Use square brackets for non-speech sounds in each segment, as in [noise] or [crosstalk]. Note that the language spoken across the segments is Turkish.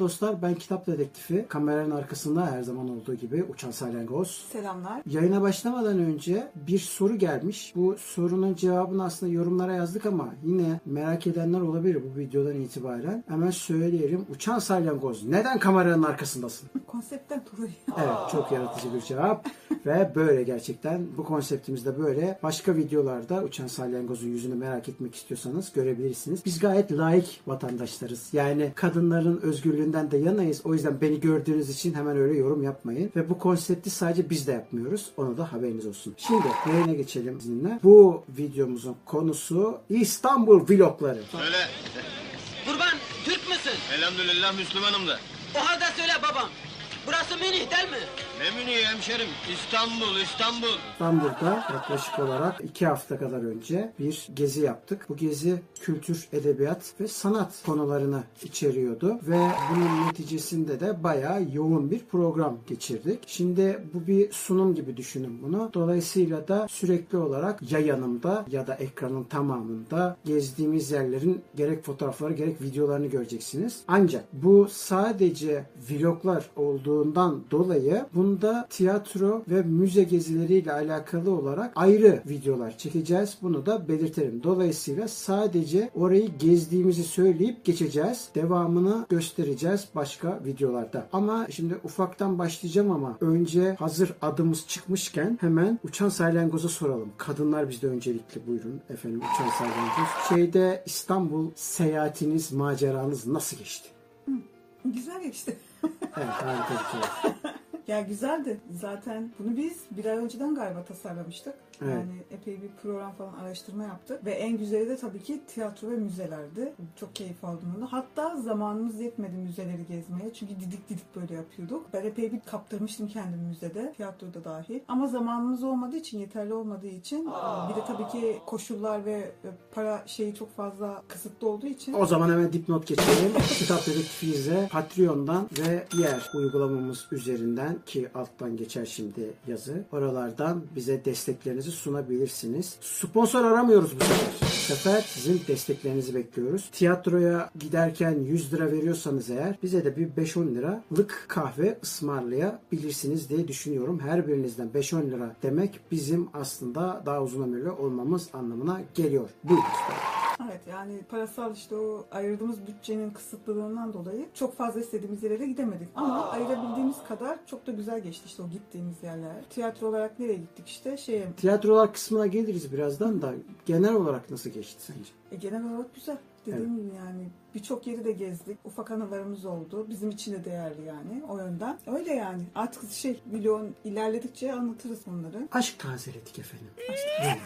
Selamlar dostlar. Ben kitap dedektifi. Kameranın arkasında her zaman olduğu gibi Uçan Salyangoz. Selamlar. Yayına başlamadan önce bir soru gelmiş. Bu sorunun cevabını aslında yorumlara yazdık ama yine merak edenler olabilir bu videodan itibaren. Hemen söyleyelim. Uçan Salyangoz neden kameranın arkasındasın? [laughs] Konseptten dolayı. Evet çok yaratıcı bir cevap ve böyle gerçekten bu konseptimizde böyle başka videolarda uçan salyangozun yüzünü merak etmek istiyorsanız görebilirsiniz. Biz gayet layık vatandaşlarız. Yani kadınların özgürlüğünden de yanayız. O yüzden beni gördüğünüz için hemen öyle yorum yapmayın. Ve bu konsepti sadece biz de yapmıyoruz. Onu da haberiniz olsun. Şimdi yayına geçelim sizinle. Bu videomuzun konusu İstanbul vlogları. Söyle. Kurban Türk müsün? Elhamdülillah Müslümanım da. O halde söyle babam. Burası Münih değil mi? Münih'i hemşerim? İstanbul, İstanbul. İstanbul'da yaklaşık olarak iki hafta kadar önce bir gezi yaptık. Bu gezi kültür, edebiyat ve sanat konularını içeriyordu ve bunun neticesinde de bayağı yoğun bir program geçirdik. Şimdi bu bir sunum gibi düşünün bunu. Dolayısıyla da sürekli olarak ya yanımda ya da ekranın tamamında gezdiğimiz yerlerin gerek fotoğrafları gerek videolarını göreceksiniz. Ancak bu sadece vloglar olduğundan dolayı bunda tiyatro ve müze gezileriyle alakalı olarak ayrı videolar çekeceğiz. Bunu da belirtelim. Dolayısıyla sadece orayı gezdiğimizi söyleyip geçeceğiz. Devamını göstereceğiz başka videolarda. Ama şimdi ufaktan başlayacağım ama önce hazır adımız çıkmışken hemen Uçan Salyangoza soralım. Kadınlar bizde öncelikli buyurun efendim Uçan Salyangoz. Şeyde İstanbul seyahatiniz, maceranız nasıl geçti? Güzel geçti. Evet harika bir şey. [laughs] ya güzeldi. Zaten bunu biz bir ay önceden galiba tasarlamıştık. Evet. Yani epey bir program falan araştırma yaptık. Ve en güzeli de tabii ki tiyatro ve müzelerdi. Çok keyif aldım onu. Hatta zamanımız yetmedi müzeleri gezmeye. Çünkü didik didik böyle yapıyorduk. Ben epey bir kaptırmıştım kendimi müzede. Tiyatroda dahil. Ama zamanımız olmadığı için, yeterli olmadığı için bir de tabii ki koşullar ve para şeyi çok fazla kısıtlı olduğu için O zaman hemen dipnot geçelim. [laughs] Kitap dedektifize Patreon'dan ve diğer uygulamamız üzerinden ki alttan geçer şimdi yazı. Oralardan bize desteklerinizi sunabilirsiniz. Sponsor aramıyoruz bu sefer. Bu sefer sizin desteklerinizi bekliyoruz. Tiyatroya giderken 100 lira veriyorsanız eğer bize de bir 5-10 liralık kahve ısmarlayabilirsiniz diye düşünüyorum. Her birinizden 5-10 lira demek bizim aslında daha uzun ömürlü olmamız anlamına geliyor. Buyurun. Evet yani parasal işte o ayırdığımız bütçenin kısıtlılığından dolayı çok fazla istediğimiz yerlere gidemedik. Ama ayırabildiğimiz kadar çok da güzel geçti işte o gittiğimiz yerler. Tiyatro olarak nereye gittik işte şeye Tiyatrolar kısmına geliriz birazdan da genel olarak nasıl geçti sence? e, genel olarak güzel. Dediğim gibi yani birçok yeri de gezdik. Ufak anılarımız oldu. Bizim için de değerli yani o yönden. Öyle yani. Artık şey milyon ilerledikçe anlatırız bunları. Aşk tazeledik efendim. [laughs]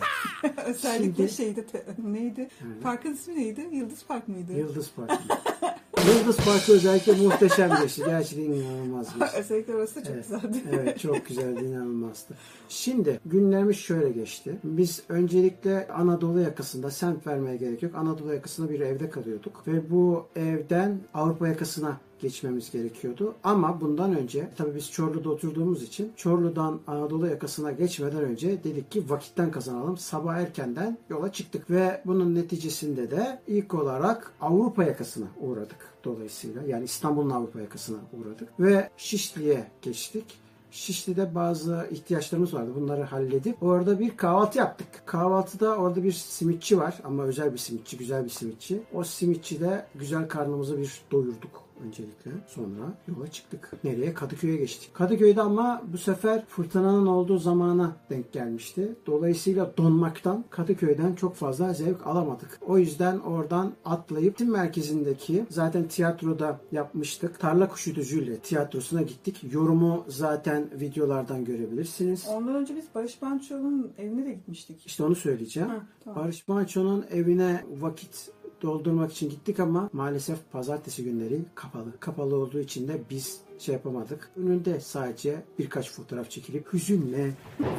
Özellikle Şimdi- şeyde te- neydi? Evet. Parkın ismi neydi? Yıldız Park mıydı? Yıldız Parkı. [laughs] Yıldız Parkı özellikle muhteşem geçti. Gerçekten inanılmaz geçti. Özellikle orası çok Evet. güzeldi. evet [laughs] çok güzeldi inanılmazdı. Şimdi günlerimiz şöyle geçti. Biz öncelikle Anadolu yakasında semt vermeye gerek yok. Anadolu yakasında bir evde kalıyorduk. Ve bu evden Avrupa yakasına geçmemiz gerekiyordu. Ama bundan önce tabii biz Çorlu'da oturduğumuz için Çorlu'dan Anadolu yakasına geçmeden önce dedik ki vakitten kazanalım. Sabah erkenden yola çıktık ve bunun neticesinde de ilk olarak Avrupa yakasına uğradık dolayısıyla. Yani İstanbul'un Avrupa yakasına uğradık ve Şişli'ye geçtik. Şişli'de bazı ihtiyaçlarımız vardı. Bunları halledip orada bir kahvaltı yaptık. Kahvaltıda orada bir simitçi var ama özel bir simitçi, güzel bir simitçi. O simitçide güzel karnımızı bir doyurduk öncelikle. Sonra yola çıktık. Nereye? Kadıköy'e geçtik. Kadıköy'de ama bu sefer fırtınanın olduğu zamana denk gelmişti. Dolayısıyla donmaktan Kadıköy'den çok fazla zevk alamadık. O yüzden oradan atlayıp tim merkezindeki zaten tiyatroda yapmıştık. Tarla Kuşu Düzü'yle tiyatrosuna gittik. Yorumu zaten videolardan görebilirsiniz. Ondan önce biz Barış Manço'nun evine de gitmiştik. İşte onu söyleyeceğim. Ha, tamam. Barış Manço'nun evine vakit doldurmak için gittik ama maalesef pazartesi günleri kapalı. Kapalı olduğu için de biz şey yapamadık. Önünde sadece birkaç fotoğraf çekilip hüzünle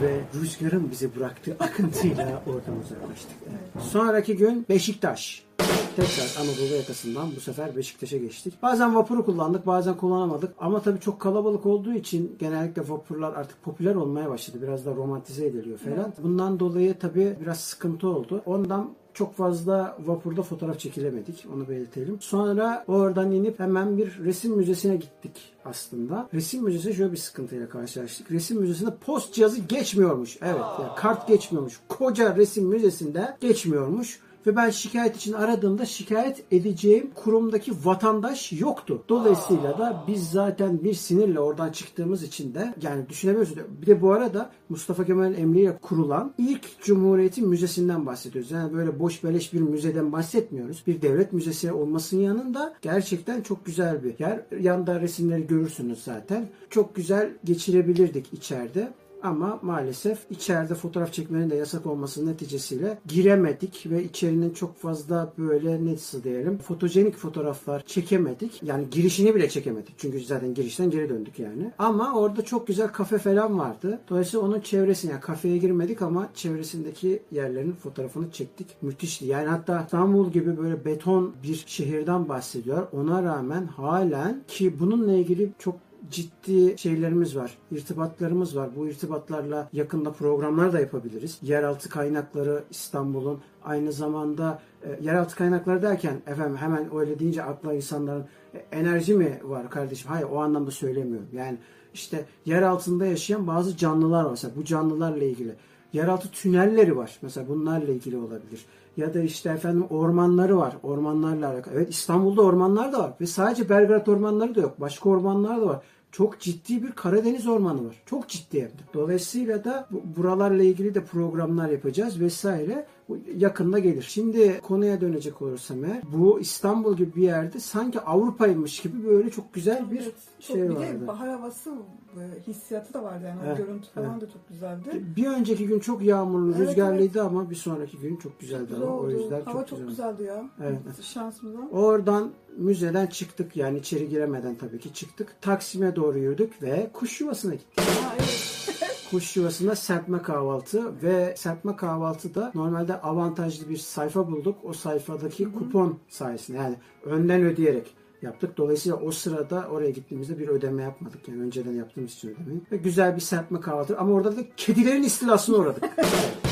ve rüzgarın bizi bıraktığı akıntıyla oradan uzaklaştık. Evet. Sonraki gün Beşiktaş. Tekrar Anadolu yakasından bu sefer Beşiktaş'a geçtik. Bazen vapuru kullandık, bazen kullanamadık. Ama tabii çok kalabalık olduğu için genellikle vapurlar artık popüler olmaya başladı. Biraz da romantize ediliyor falan. Bundan dolayı tabii biraz sıkıntı oldu. Ondan çok fazla vapurda fotoğraf çekilemedik. Onu belirtelim. Sonra oradan inip hemen bir resim müzesine gittik aslında. Resim müzesi şöyle bir sıkıntıyla karşılaştık. Resim müzesinde post cihazı geçmiyormuş. Evet yani kart geçmiyormuş. Koca resim müzesinde geçmiyormuş. Ve ben şikayet için aradığımda şikayet edeceğim kurumdaki vatandaş yoktu. Dolayısıyla da biz zaten bir sinirle oradan çıktığımız için de yani düşünemiyoruz. Bir de bu arada Mustafa Kemal'in emriyle kurulan ilk Cumhuriyet'in müzesinden bahsediyoruz. Yani böyle boş beleş bir müzeden bahsetmiyoruz. Bir devlet müzesi olmasının yanında gerçekten çok güzel bir yer. Yanda resimleri görürsünüz zaten. Çok güzel geçirebilirdik içeride. Ama maalesef içeride fotoğraf çekmenin de yasak olması neticesiyle giremedik ve içerinin çok fazla böyle nasıl diyelim fotojenik fotoğraflar çekemedik. Yani girişini bile çekemedik. Çünkü zaten girişten geri döndük yani. Ama orada çok güzel kafe falan vardı. Dolayısıyla onun çevresine yani kafeye girmedik ama çevresindeki yerlerin fotoğrafını çektik. Müthişti. Yani hatta İstanbul gibi böyle beton bir şehirden bahsediyor. Ona rağmen halen ki bununla ilgili çok ciddi şeylerimiz var, irtibatlarımız var. Bu irtibatlarla yakında programlar da yapabiliriz. Yeraltı kaynakları İstanbul'un aynı zamanda e, yeraltı kaynakları derken efendim hemen öyle deyince akla insanların e, enerji mi var kardeşim? Hayır o anlamda söylemiyorum. Yani işte yer altında yaşayan bazı canlılar var. Mesela bu canlılarla ilgili. Yeraltı tünelleri var. Mesela bunlarla ilgili olabilir. Ya da işte efendim ormanları var. Ormanlarla alakalı. Evet İstanbul'da ormanlar da var. Ve sadece Belgrad ormanları da yok. Başka ormanlar da var. Çok ciddi bir Karadeniz ormanı var. Çok ciddi hem de. Dolayısıyla da bu- buralarla ilgili de programlar yapacağız vesaire. Yakında gelir. Şimdi konuya dönecek olursam eğer bu İstanbul gibi bir yerde sanki Avrupa'ymış gibi böyle çok güzel bir Evet, çok, şey bir vardı. de bahar havası e, hissiyatı da vardı yani. Evet, o görüntü falan da çok güzeldi. Bir önceki gün çok yağmurlu, Evet, rüzgarlıydı ama bir sonraki gün çok güzeldi. Güzel ama. O oldu. yüzden Hava çok, çok, güzel. güzeldi ya. Evet. Şansımıza. Oradan müzeden çıktık yani içeri giremeden tabii ki çıktık. Taksim'e doğru yürüdük ve kuş yuvasına gittik. [laughs] Kuş yuvasında serpme kahvaltı ve serpme kahvaltıda normalde avantajlı bir sayfa bulduk. O sayfadaki kupon sayesinde yani önden ödeyerek yaptık. Dolayısıyla o sırada oraya gittiğimizde bir ödeme yapmadık. Yani önceden yaptığımız için ödemeyi. Ve güzel bir serpme kahvaltı. Ama orada da kedilerin istilasına uğradık. [laughs]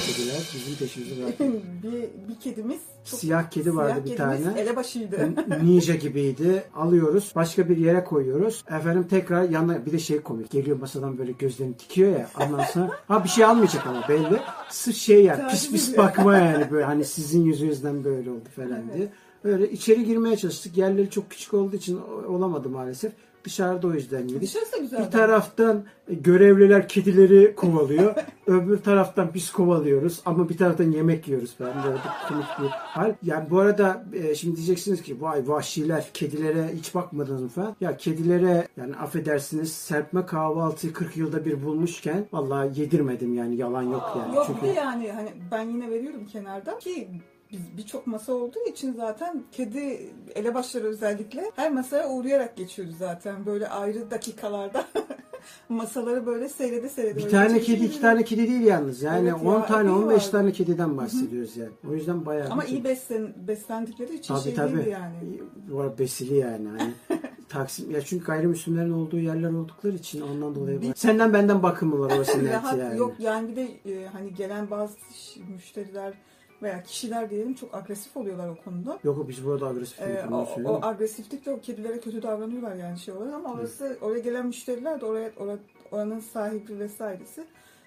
Kediler bizim peşimizi bıraktı. bir, bir kedimiz çok Siyah kedi vardı siyah bir kedimiz tane. elebaşıydı. Ninja gibiydi. Alıyoruz. Başka bir yere koyuyoruz. Efendim tekrar yanına bir de şey komik. Geliyor masadan böyle gözlerini dikiyor ya. Ondan sonra ha bir şey almayacak ama belli. Sırf şey yani pis pis bakma yani böyle hani sizin yüzünüzden böyle oldu falan diye. Öyle içeri girmeye çalıştık. Yerleri çok küçük olduğu için olamadı maalesef. Dışarıda o yüzden yedik. Dışarısı. Bir taraftan görevliler kedileri kovalıyor. [laughs] öbür taraftan biz kovalıyoruz. Ama bir taraftan yemek yiyoruz falan. Böyle bir komik bir hal. Yani bu arada e, şimdi diyeceksiniz ki vay vahşiler kedilere hiç bakmadınız mı falan. Ya kedilere yani affedersiniz serpme kahvaltıyı 40 yılda bir bulmuşken vallahi yedirmedim yani yalan yok yani. Yok Çünkü bir de yani hani ben yine veriyorum kenarda ki biz birçok masa olduğu için zaten kedi elebaşları özellikle her masaya uğrayarak geçiyordu zaten. Böyle ayrı dakikalarda [laughs] masaları böyle seyrede seyrede. Bir tane kedi, iki tane kedi değil yalnız. Yani Evet ya, 10 tane, epey 15 vardı. tane kediden bahsediyoruz yani. O yüzden bayağı Ama bir iyi beslen, beslendikleri için şey tabii. değildi yani. Bu arada besili yani. Hani [laughs] Taksim ya çünkü gayrimüslimlerin olduğu yerler oldukları için ondan dolayı var. Senden benden bakımı var orası [laughs] net Rahat yani. yok yani bir de e, hani gelen bazı ş- müşteriler veya kişiler diyelim çok agresif oluyorlar o konuda. Yok biz burada agresif Ee, o, o agresiflikle o kedilere kötü davranıyorlar yani şey olarak ama orası oraya gelen müşteriler de oraya ora- oranın sahibi vesairesi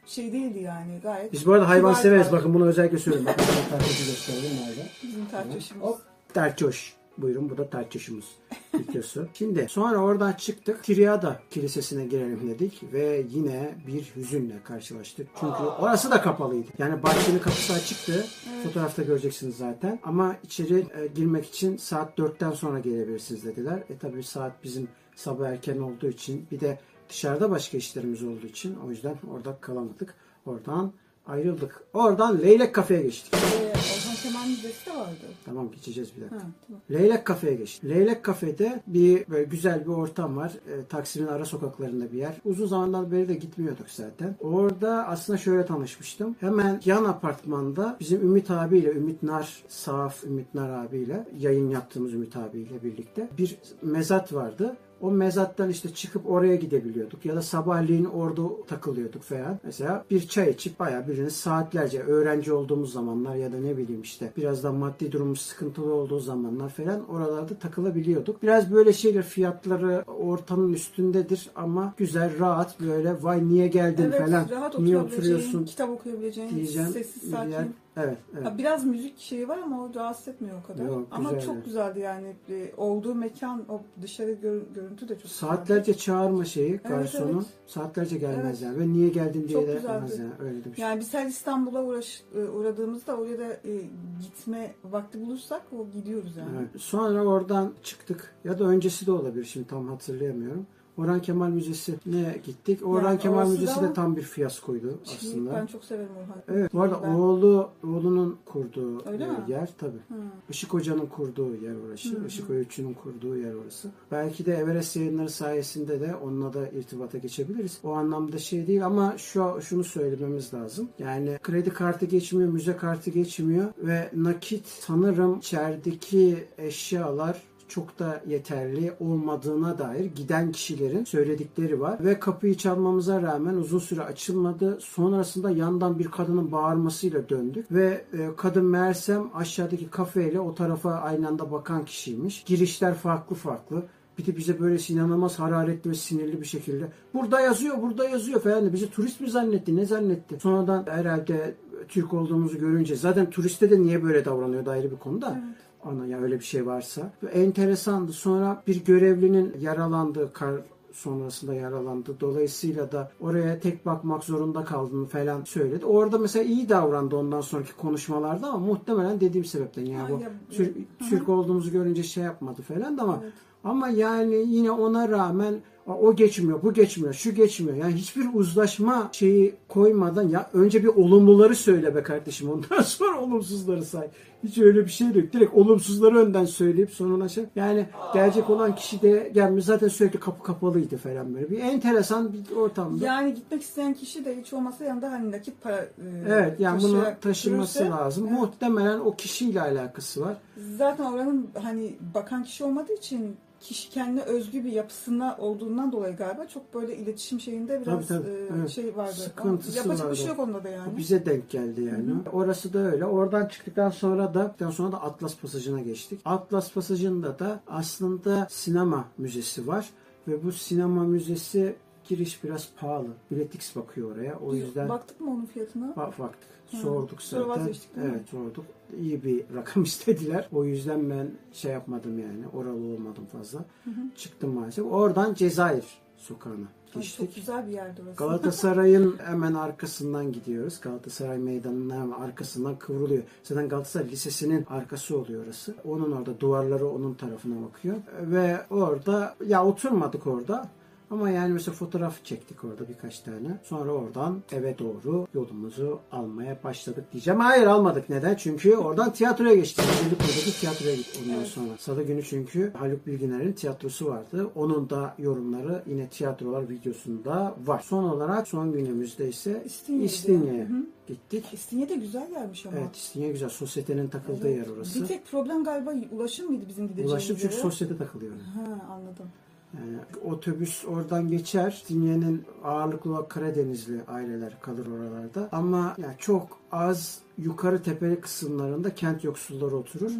şey değildi yani gayet. Biz bu arada hayvan severiz. Bakın bunu özellikle söylüyorum. Bakın tartıcı gösterdim nerede. Bizim tartışımız. Hop tarçoş. Buyurun bu da tarçoşumuz videosu. [laughs] Şimdi sonra oradan çıktık. Triada Kilisesi'ne girelim dedik ve yine bir hüzünle karşılaştık. Çünkü orası da kapalıydı. Yani bahçenin kapısı açıktı. Fotoğrafta göreceksiniz zaten. Ama içeri e, girmek için saat 4'ten sonra gelebilirsiniz dediler. E tabii saat bizim sabah erken olduğu için bir de dışarıda başka işlerimiz olduğu için o yüzden orada kalamadık. Oradan ayrıldık. Oradan Leylek Kafe'ye geçtik. Ee, Kemal Müzesi de vardı. Tamam geçeceğiz bir dakika. Ha, tamam. Leylek Kafe'ye geçtik. Leylek Kafe'de bir böyle güzel bir ortam var. E, Taksim'in ara sokaklarında bir yer. Uzun zamandan beri de gitmiyorduk zaten. Orada aslında şöyle tanışmıştım. Hemen yan apartmanda bizim Ümit abiyle, Ümit Nar, Saf Ümit Nar abiyle yayın yaptığımız Ümit abiyle birlikte bir mezat vardı. O mezattan işte çıkıp oraya gidebiliyorduk ya da sabahleyin orada takılıyorduk falan. Mesela bir çay içip bayağı biriniz saatlerce öğrenci olduğumuz zamanlar ya da ne bileyim işte biraz da maddi durumumuz sıkıntılı olduğu zamanlar falan oralarda takılabiliyorduk. Biraz böyle şeyler fiyatları ortamın üstündedir ama güzel rahat böyle vay niye geldin Evet, falan rahat niye oturuyorsun kitap okuyabileceğin, diyeceğim. sessiz sakin. yer. Evet, evet. Ha, biraz müzik şeyi var ama o rahatsız etmiyor o kadar. Yok, ama güzeldi. çok güzeldi yani. E, olduğu mekan, o dışarı gör- görüntü de çok güzeldi. Saatlerce çağırma şeyi garsonu. evet. Saatlerce gelmez Evet. Ve niye geldin diye Çok de güzeldi. demez yani. Öyle bir şey. Yani biz her İstanbul'a uğraş, e, uğradığımızda oraya da e, gitme vakti bulursak o gidiyoruz yani. Evet. Sonra oradan çıktık. Ya da öncesi de olabilir. Şimdi tam hatırlayamıyorum. Orhan Kemal Müzesi'ne gittik. Orhan Yani Kemal Müzesi de tam bir fiyaskoydu aslında. ben çok severim Orhan. Evet. Bu arada Ben- oğlu oğlunun kurduğu Öyle e, mi? yer tabii. Hı. Işık Hoca'nın kurduğu yer orası. Hı. Işık Öğütçü'nün kurduğu yer orası. Belki de Everest yayınları sayesinde de onunla da irtibata geçebiliriz. O anlamda şey değil ama şu şunu söylememiz lazım. Yani kredi kartı geçmiyor, müze kartı geçmiyor ve nakit sanırım içerideki eşyalar çok da yeterli olmadığına dair giden kişilerin söyledikleri var. Ve kapıyı çalmamıza rağmen uzun süre açılmadı. Sonrasında yandan bir kadının bağırmasıyla döndük. Ve e, kadın meğersem aşağıdaki kafeyle o tarafa aynı anda bakan kişiymiş. Girişler farklı farklı. Bir de bize böyle inanılmaz hararetli ve sinirli bir şekilde burada yazıyor, burada yazıyor falan. Bizi turist mi zannetti, ne zannetti? Sonradan herhalde Türk olduğumuzu görünce zaten turiste de niye böyle davranıyor da ayrı bir konuda. Ana ya öyle bir şey varsa. Enteresandı. Sonra bir görevlinin yaralandığı kar sonrasında yaralandı. Dolayısıyla da oraya tek bakmak zorunda kaldığını falan söyledi. Orada mesela iyi davrandı ondan sonraki konuşmalarda ama muhtemelen dediğim sebepten yani Ha, bu Türk. Türk olduğumuzu görünce şey yapmadı falan da ama Evet. ama yani yine ona rağmen o geçmiyor, bu geçmiyor, şu geçmiyor. Yani hiçbir uzlaşma şeyi koymadan ya önce bir olumluları söyle be kardeşim. Ondan [laughs] sonra olumsuzları say. Hiç öyle bir şey yok. Direkt olumsuzları önden söyleyip sonuna şey. Yani gelecek olan kişi de gelmiş zaten sürekli kapı kapalıydı falan böyle. Bir enteresan bir ortamda. Yani gitmek isteyen kişi de hiç olmasa yanında hani nakit para e, evet yani bunu taşıması götürürse, lazım. evet. Muhtemelen o kişiyle alakası var. Zaten oranın hani bakan kişi olmadığı için kişi kendine özgü bir yapısına olduğundan dolayı galiba çok böyle iletişim şeyinde biraz Tabii, tabii, e, evet. şey vardı. Sıkıntısı Yapacak vardı. bir şey yok onda da yani. O bize denk geldi yani. Orası da öyle. Oradan çıktıktan sonra da çıktıktan sonra da Atlas Pasajı'na geçtik. Atlas Pasajı'nda da aslında sinema müzesi var ve bu sinema müzesi giriş biraz pahalı. Biletix bakıyor oraya. O yüzden Baktık mı onun fiyatına? bak baktık. Hı. Sorduk zaten. evet sorduk. İyi bir rakam [laughs] istediler. O yüzden ben şey yapmadım yani. Oralı olmadım fazla. Çıktım maalesef. Oradan Cezayir sokağına Ay, geçtik. çok güzel bir yerdi orası. Galatasaray'ın [laughs] hemen arkasından gidiyoruz. Galatasaray Meydanı'nın hemen arkasından kıvrılıyor. Zaten Galatasaray Lisesi'nin arkası oluyor orası. Onun orada duvarları onun tarafına bakıyor. Ve orada ya oturmadık orada. Ama yani mesela fotoğraf çektik orada birkaç tane. Sonra oradan eve doğru yolumuzu almaya başladık diyeceğim. Hayır almadık. Neden? Çünkü oradan tiyatroya geçtik. Çeliköy'deki tiyatroya gittik ondan sonra. Salı günü çünkü Haluk Bilginer'in tiyatrosu vardı. Onun da yorumları yine tiyatrolar videosunda var. Son olarak son günümüzde ise. İstinye'ye hı. gittik. İstinye de güzel gelmiş ama. Evet İstinye güzel. Sosyetenin takıldığı Evet. yer orası. Bir tek problem galiba ulaşım mıydı bizim gideceğimiz Ulaşım çünkü yere? sosyete takılıyor. Ha anladım. Yani otobüs oradan geçer. Dinye'nin ağırlıklı olarak Karadenizli aileler kalır oralarda. Ama yani çok az yukarı tepeli kısımlarında kent yoksulları oturur.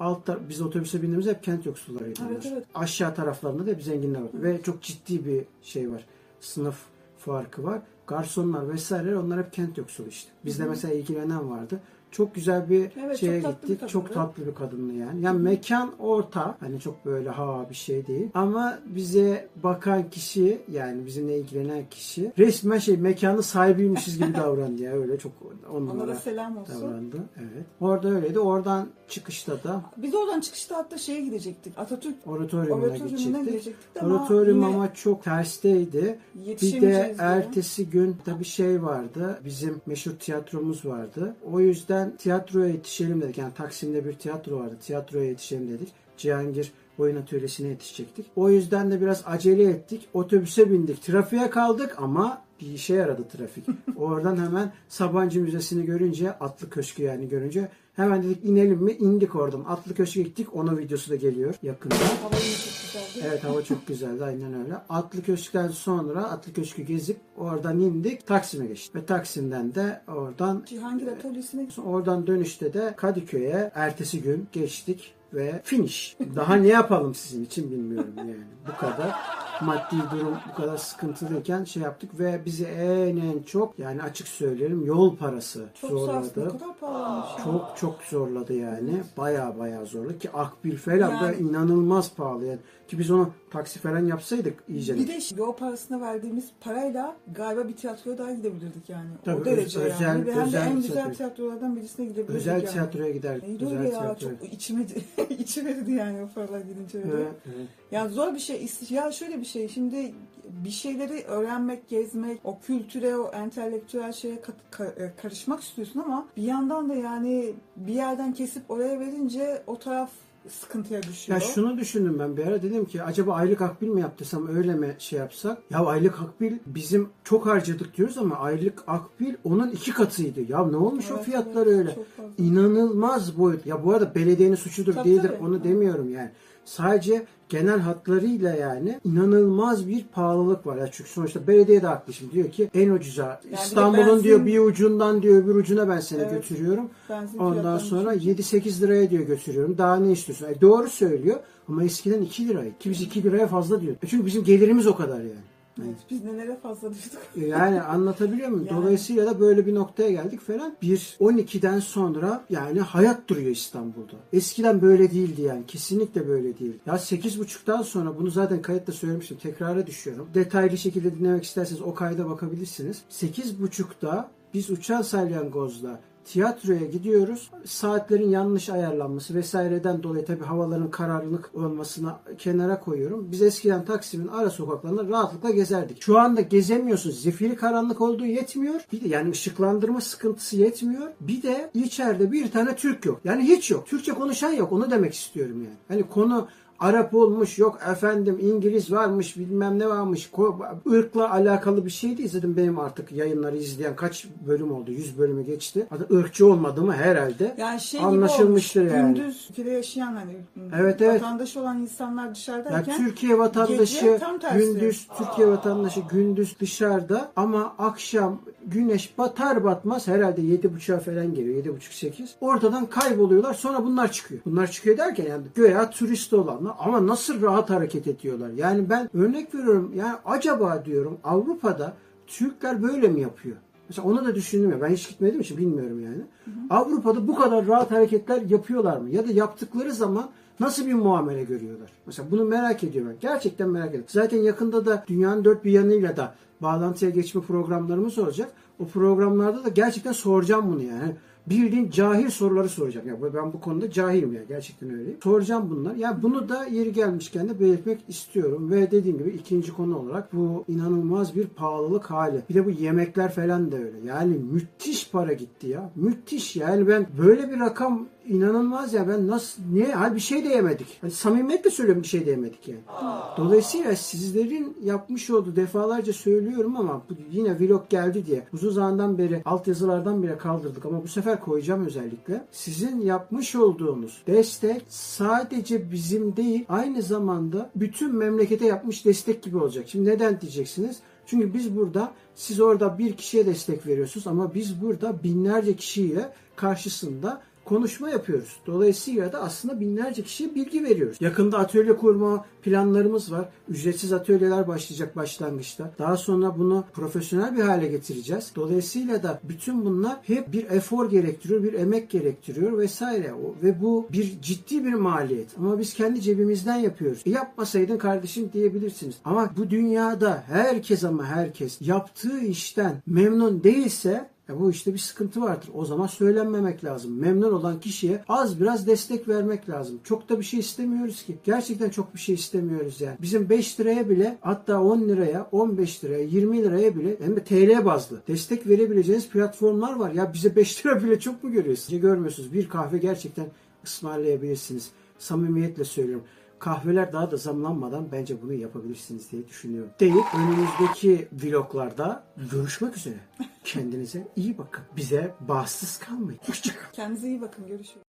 Altta biz otobüse bindiğimizde hep kent yoksullarıydı. Evet, evet. Aşağı taraflarında da hep zenginler var. Ve çok ciddi bir şey var. Sınıf farkı var. Garsonlar vesaire onlar hep kent yoksulu işte. Bizde mesela ilgilenen vardı. Çok güzel bir Evet, şeye çok tatlı bir gittik. Çok kadındı. tatlı bir kadındı yani. Yani mekan orta. Hani çok böyle hava bir şey değil. Ama bize bakan kişi yani bizimle ilgilenen kişi resmen şey mekanı sahibiymişiz gibi [laughs] davrandı ya. Öyle çok on Ona da selam olsun. davrandı. Evet. Orada öyleydi. Oradan çıkışta da Biz oradan çıkışta hatta şeye gidecektik. Atatürk oratoriumuna Oratoriumuna gidecektik. de ama Oratorium yine ama çok tersteydi. Bir de ertesi gün tabii şey vardı. Bizim meşhur tiyatromuz vardı. O yüzden tiyatroya yetişelim dedik. Yani Taksim'de bir tiyatro vardı. Tiyatroya yetişelim dedik. Cihangir oyun atölyesine yetişecektik. O yüzden de biraz acele ettik. Otobüse bindik. Trafiğe kaldık ama bir işe yaradı trafik. [laughs] Oradan hemen Sabancı Müzesi'ni görünce, Atlı Köşkü yani görünce hemen dedik inelim mi? İndik oradan. Atlı Köşk'e gittik. Onun videosu da geliyor yakında. Hava çok güzeldi. Evet hava çok güzeldi aynen öyle. Atlı Köşk'ten sonra Atlı Köşk'ü gezip oradan indik Taksim'e geçtik. Ve Taksim'den de oradan Cihangir Atölyesi'ne oradan dönüşte de Kadıköy'e ertesi gün geçtik ve finish. Daha ne yapalım sizin için bilmiyorum yani. Bu kadar maddi durum bu kadar sıkıntılıyken şey yaptık ve bizi en en çok yani açık söyleyelim yol parası çok zorladı. Çok çok zorladı yani. Baya baya zorladı ki Akbil falan da Yani- inanılmaz pahalı yani. Ki biz onu taksi falan yapsaydık iyice. Bir de yol parasına verdiğimiz parayla galiba bir tiyatroya daha gidebilirdik yani. Tabii, o derece özel- yani. Ve hem de özel en tiyatro. güzel tiyatrolardan birisine gidebilirdik Özel yani. tiyatroya giderdik. Neydi Özel öyle ya? Çok içime, [laughs] içime yani o paralar gidince öyle. Evet, evet. Ya zor bir şey. Ya şöyle bir şey. Şimdi bir şeyleri öğrenmek, gezmek, o kültüre, o entelektüel şeye e, karışmak istiyorsun ama bir yandan da yani bir yerden kesip oraya verince o taraf sıkıntıya düşüyor. Ya şunu düşündüm ben bir ara dedim ki acaba aylık akbil mi yaptırsam öyle mi şey yapsak? Ya aylık akbil bizim çok harcadık diyoruz ama aylık akbil onun iki katıydı. Ya ne olmuş o Evet, fiyatlar evet, öyle? İnanılmaz boyut. Ya bu arada belediyenin suçudur Tabii, değildir tabii. onu demiyorum yani. Sadece genel hatlarıyla yani inanılmaz bir pahalılık var. Ya çünkü sonuçta belediye de haklı şimdi diyor ki en ucuza de İstanbul'un benzin- diyor bir ucundan diyor öbür ucuna ben seni Evet. götürüyorum. Benzin Ondan sonra düşününce. 7-8 liraya diyor götürüyorum. Daha ne istiyorsun? E doğru söylüyor ama eskiden 2 liraydı. Ki biz 2 liraya fazla diyor. E çünkü bizim gelirimiz o kadar yani. Evet, biz nelere fazla düştük. E Yani anlatabiliyor muyum? [laughs] Yani. Dolayısıyla da böyle bir noktaya geldik falan. Bir 12'den sonra yani hayat duruyor İstanbul'da. Eskiden böyle değildi yani. Kesinlikle böyle değil. Ya 8.30'dan sonra bunu zaten kayıtta söylemiştim. Tekrara düşüyorum. Detaylı şekilde dinlemek isterseniz o kayda bakabilirsiniz. 8.30'da biz uçan salyangozla tiyatroya gidiyoruz. Saatlerin yanlış ayarlanması vesaireden dolayı tabii havaların kararlılık olmasına kenara koyuyorum. Biz eskiden Taksim'in ara sokaklarında rahatlıkla gezerdik. Şu anda gezemiyorsun. Zifiri karanlık olduğu yetmiyor. Bir de yani ışıklandırma sıkıntısı yetmiyor. Bir de içeride bir tane Türk yok. Yani hiç yok. Türkçe konuşan yok. Onu demek istiyorum yani. Hani konu Arap olmuş yok efendim İngiliz varmış bilmem ne varmış. Irkla alakalı bir şey değil zaten benim artık yayınları izleyen kaç bölüm oldu? 100 bölümü geçti. Adı ırkçı olmadığımı herhalde. Yani şey anlaşılmıştır olmuş, yani. Gündüz ülkede yaşayan hani Evet, evet. vatandaş olan insanlar dışarıdayken Türkiye vatandaşı gündüz Türkiye vatandaşı gündüz dışarıda ama akşam güneş batar batmaz herhalde 7.30'a falan geliyor 7.30-8 ortadan kayboluyorlar sonra bunlar çıkıyor. Bunlar çıkıyor derken yani göya turist olanlar ama nasıl rahat hareket ediyorlar. Yani ben örnek veriyorum yani acaba diyorum Avrupa'da Türkler böyle mi yapıyor? Mesela onu da düşündüm ya. Ben hiç gitmediğim için bilmiyorum yani. Avrupa'da bu kadar rahat hareketler yapıyorlar mı? Ya da yaptıkları zaman nasıl bir muamele görüyorlar? Mesela bunu merak ediyorum. Gerçekten merak ediyorum. Zaten yakında da dünyanın dört bir yanıyla da bağlantıya geçme programlarımız olacak. O programlarda da gerçekten soracağım bunu yani. bildiğin cahil soruları soracağım. Ya ben bu konuda cahilim ya gerçekten öyle. Soracağım bunlar. Ya bunu da yeri gelmişken de belirtmek istiyorum ve dediğim gibi ikinci konu olarak bu inanılmaz bir pahalılık hali. Bir de bu yemekler falan da öyle. Yani müthiş para gitti ya. Müthiş yani ben böyle bir rakam inanılmaz ya ben nasıl niye hal bir şey de yemedik. Hani samimiyetle söylüyorum bir şey de yemedik yani. Dolayısıyla sizlerin yapmış olduğu defalarca söylüyorum ama bu yine vlog geldi diye uzun zamandan beri altyazılardan bile kaldırdık ama bu sefer koyacağım özellikle. Sizin yapmış olduğunuz destek sadece bizim değil aynı zamanda bütün memlekete yapmış destek gibi olacak. Şimdi neden diyeceksiniz? Çünkü biz burada siz orada bir kişiye destek veriyorsunuz ama biz burada binlerce kişiyle karşısında konuşma yapıyoruz. Dolayısıyla da aslında binlerce kişiye bilgi veriyoruz. Yakında atölye kurma planlarımız var. Ücretsiz atölyeler başlayacak başlangıçta. Daha sonra bunu profesyonel bir hale getireceğiz. Dolayısıyla da bütün bunlar hep bir efor gerektiriyor, bir emek gerektiriyor vesaire. Ve bu bir ciddi bir maliyet. Ama biz kendi cebimizden yapıyoruz. E yapmasaydın kardeşim diyebilirsiniz. Ama bu dünyada herkes ama herkes yaptığı işten memnun değilse ya bu işte bir sıkıntı vardır. O zaman söylenmemek lazım. Memnun olan kişiye az biraz destek vermek lazım. Çok da bir şey istemiyoruz ki. Gerçekten çok bir şey istemiyoruz yani. Bizim 5 liraya bile hatta 10 liraya, 15 liraya, 20 liraya bile hem de TL bazlı destek verebileceğiniz platformlar var. Ya bize [laughs] 5 lira bile çok mu görüyorsunuz? Görmüyorsunuz. Bir kahve gerçekten ısmarlayabilirsiniz. Samimiyetle söylüyorum kahveler daha da zamlanmadan bence bunu yapabilirsiniz diye düşünüyorum. Deyip önümüzdeki vloglarda görüşmek üzere. [laughs] Kendinize iyi bakın. Bize bağımsız kalmayın. Hoşçakalın. Kendinize iyi bakın. Görüşürüz.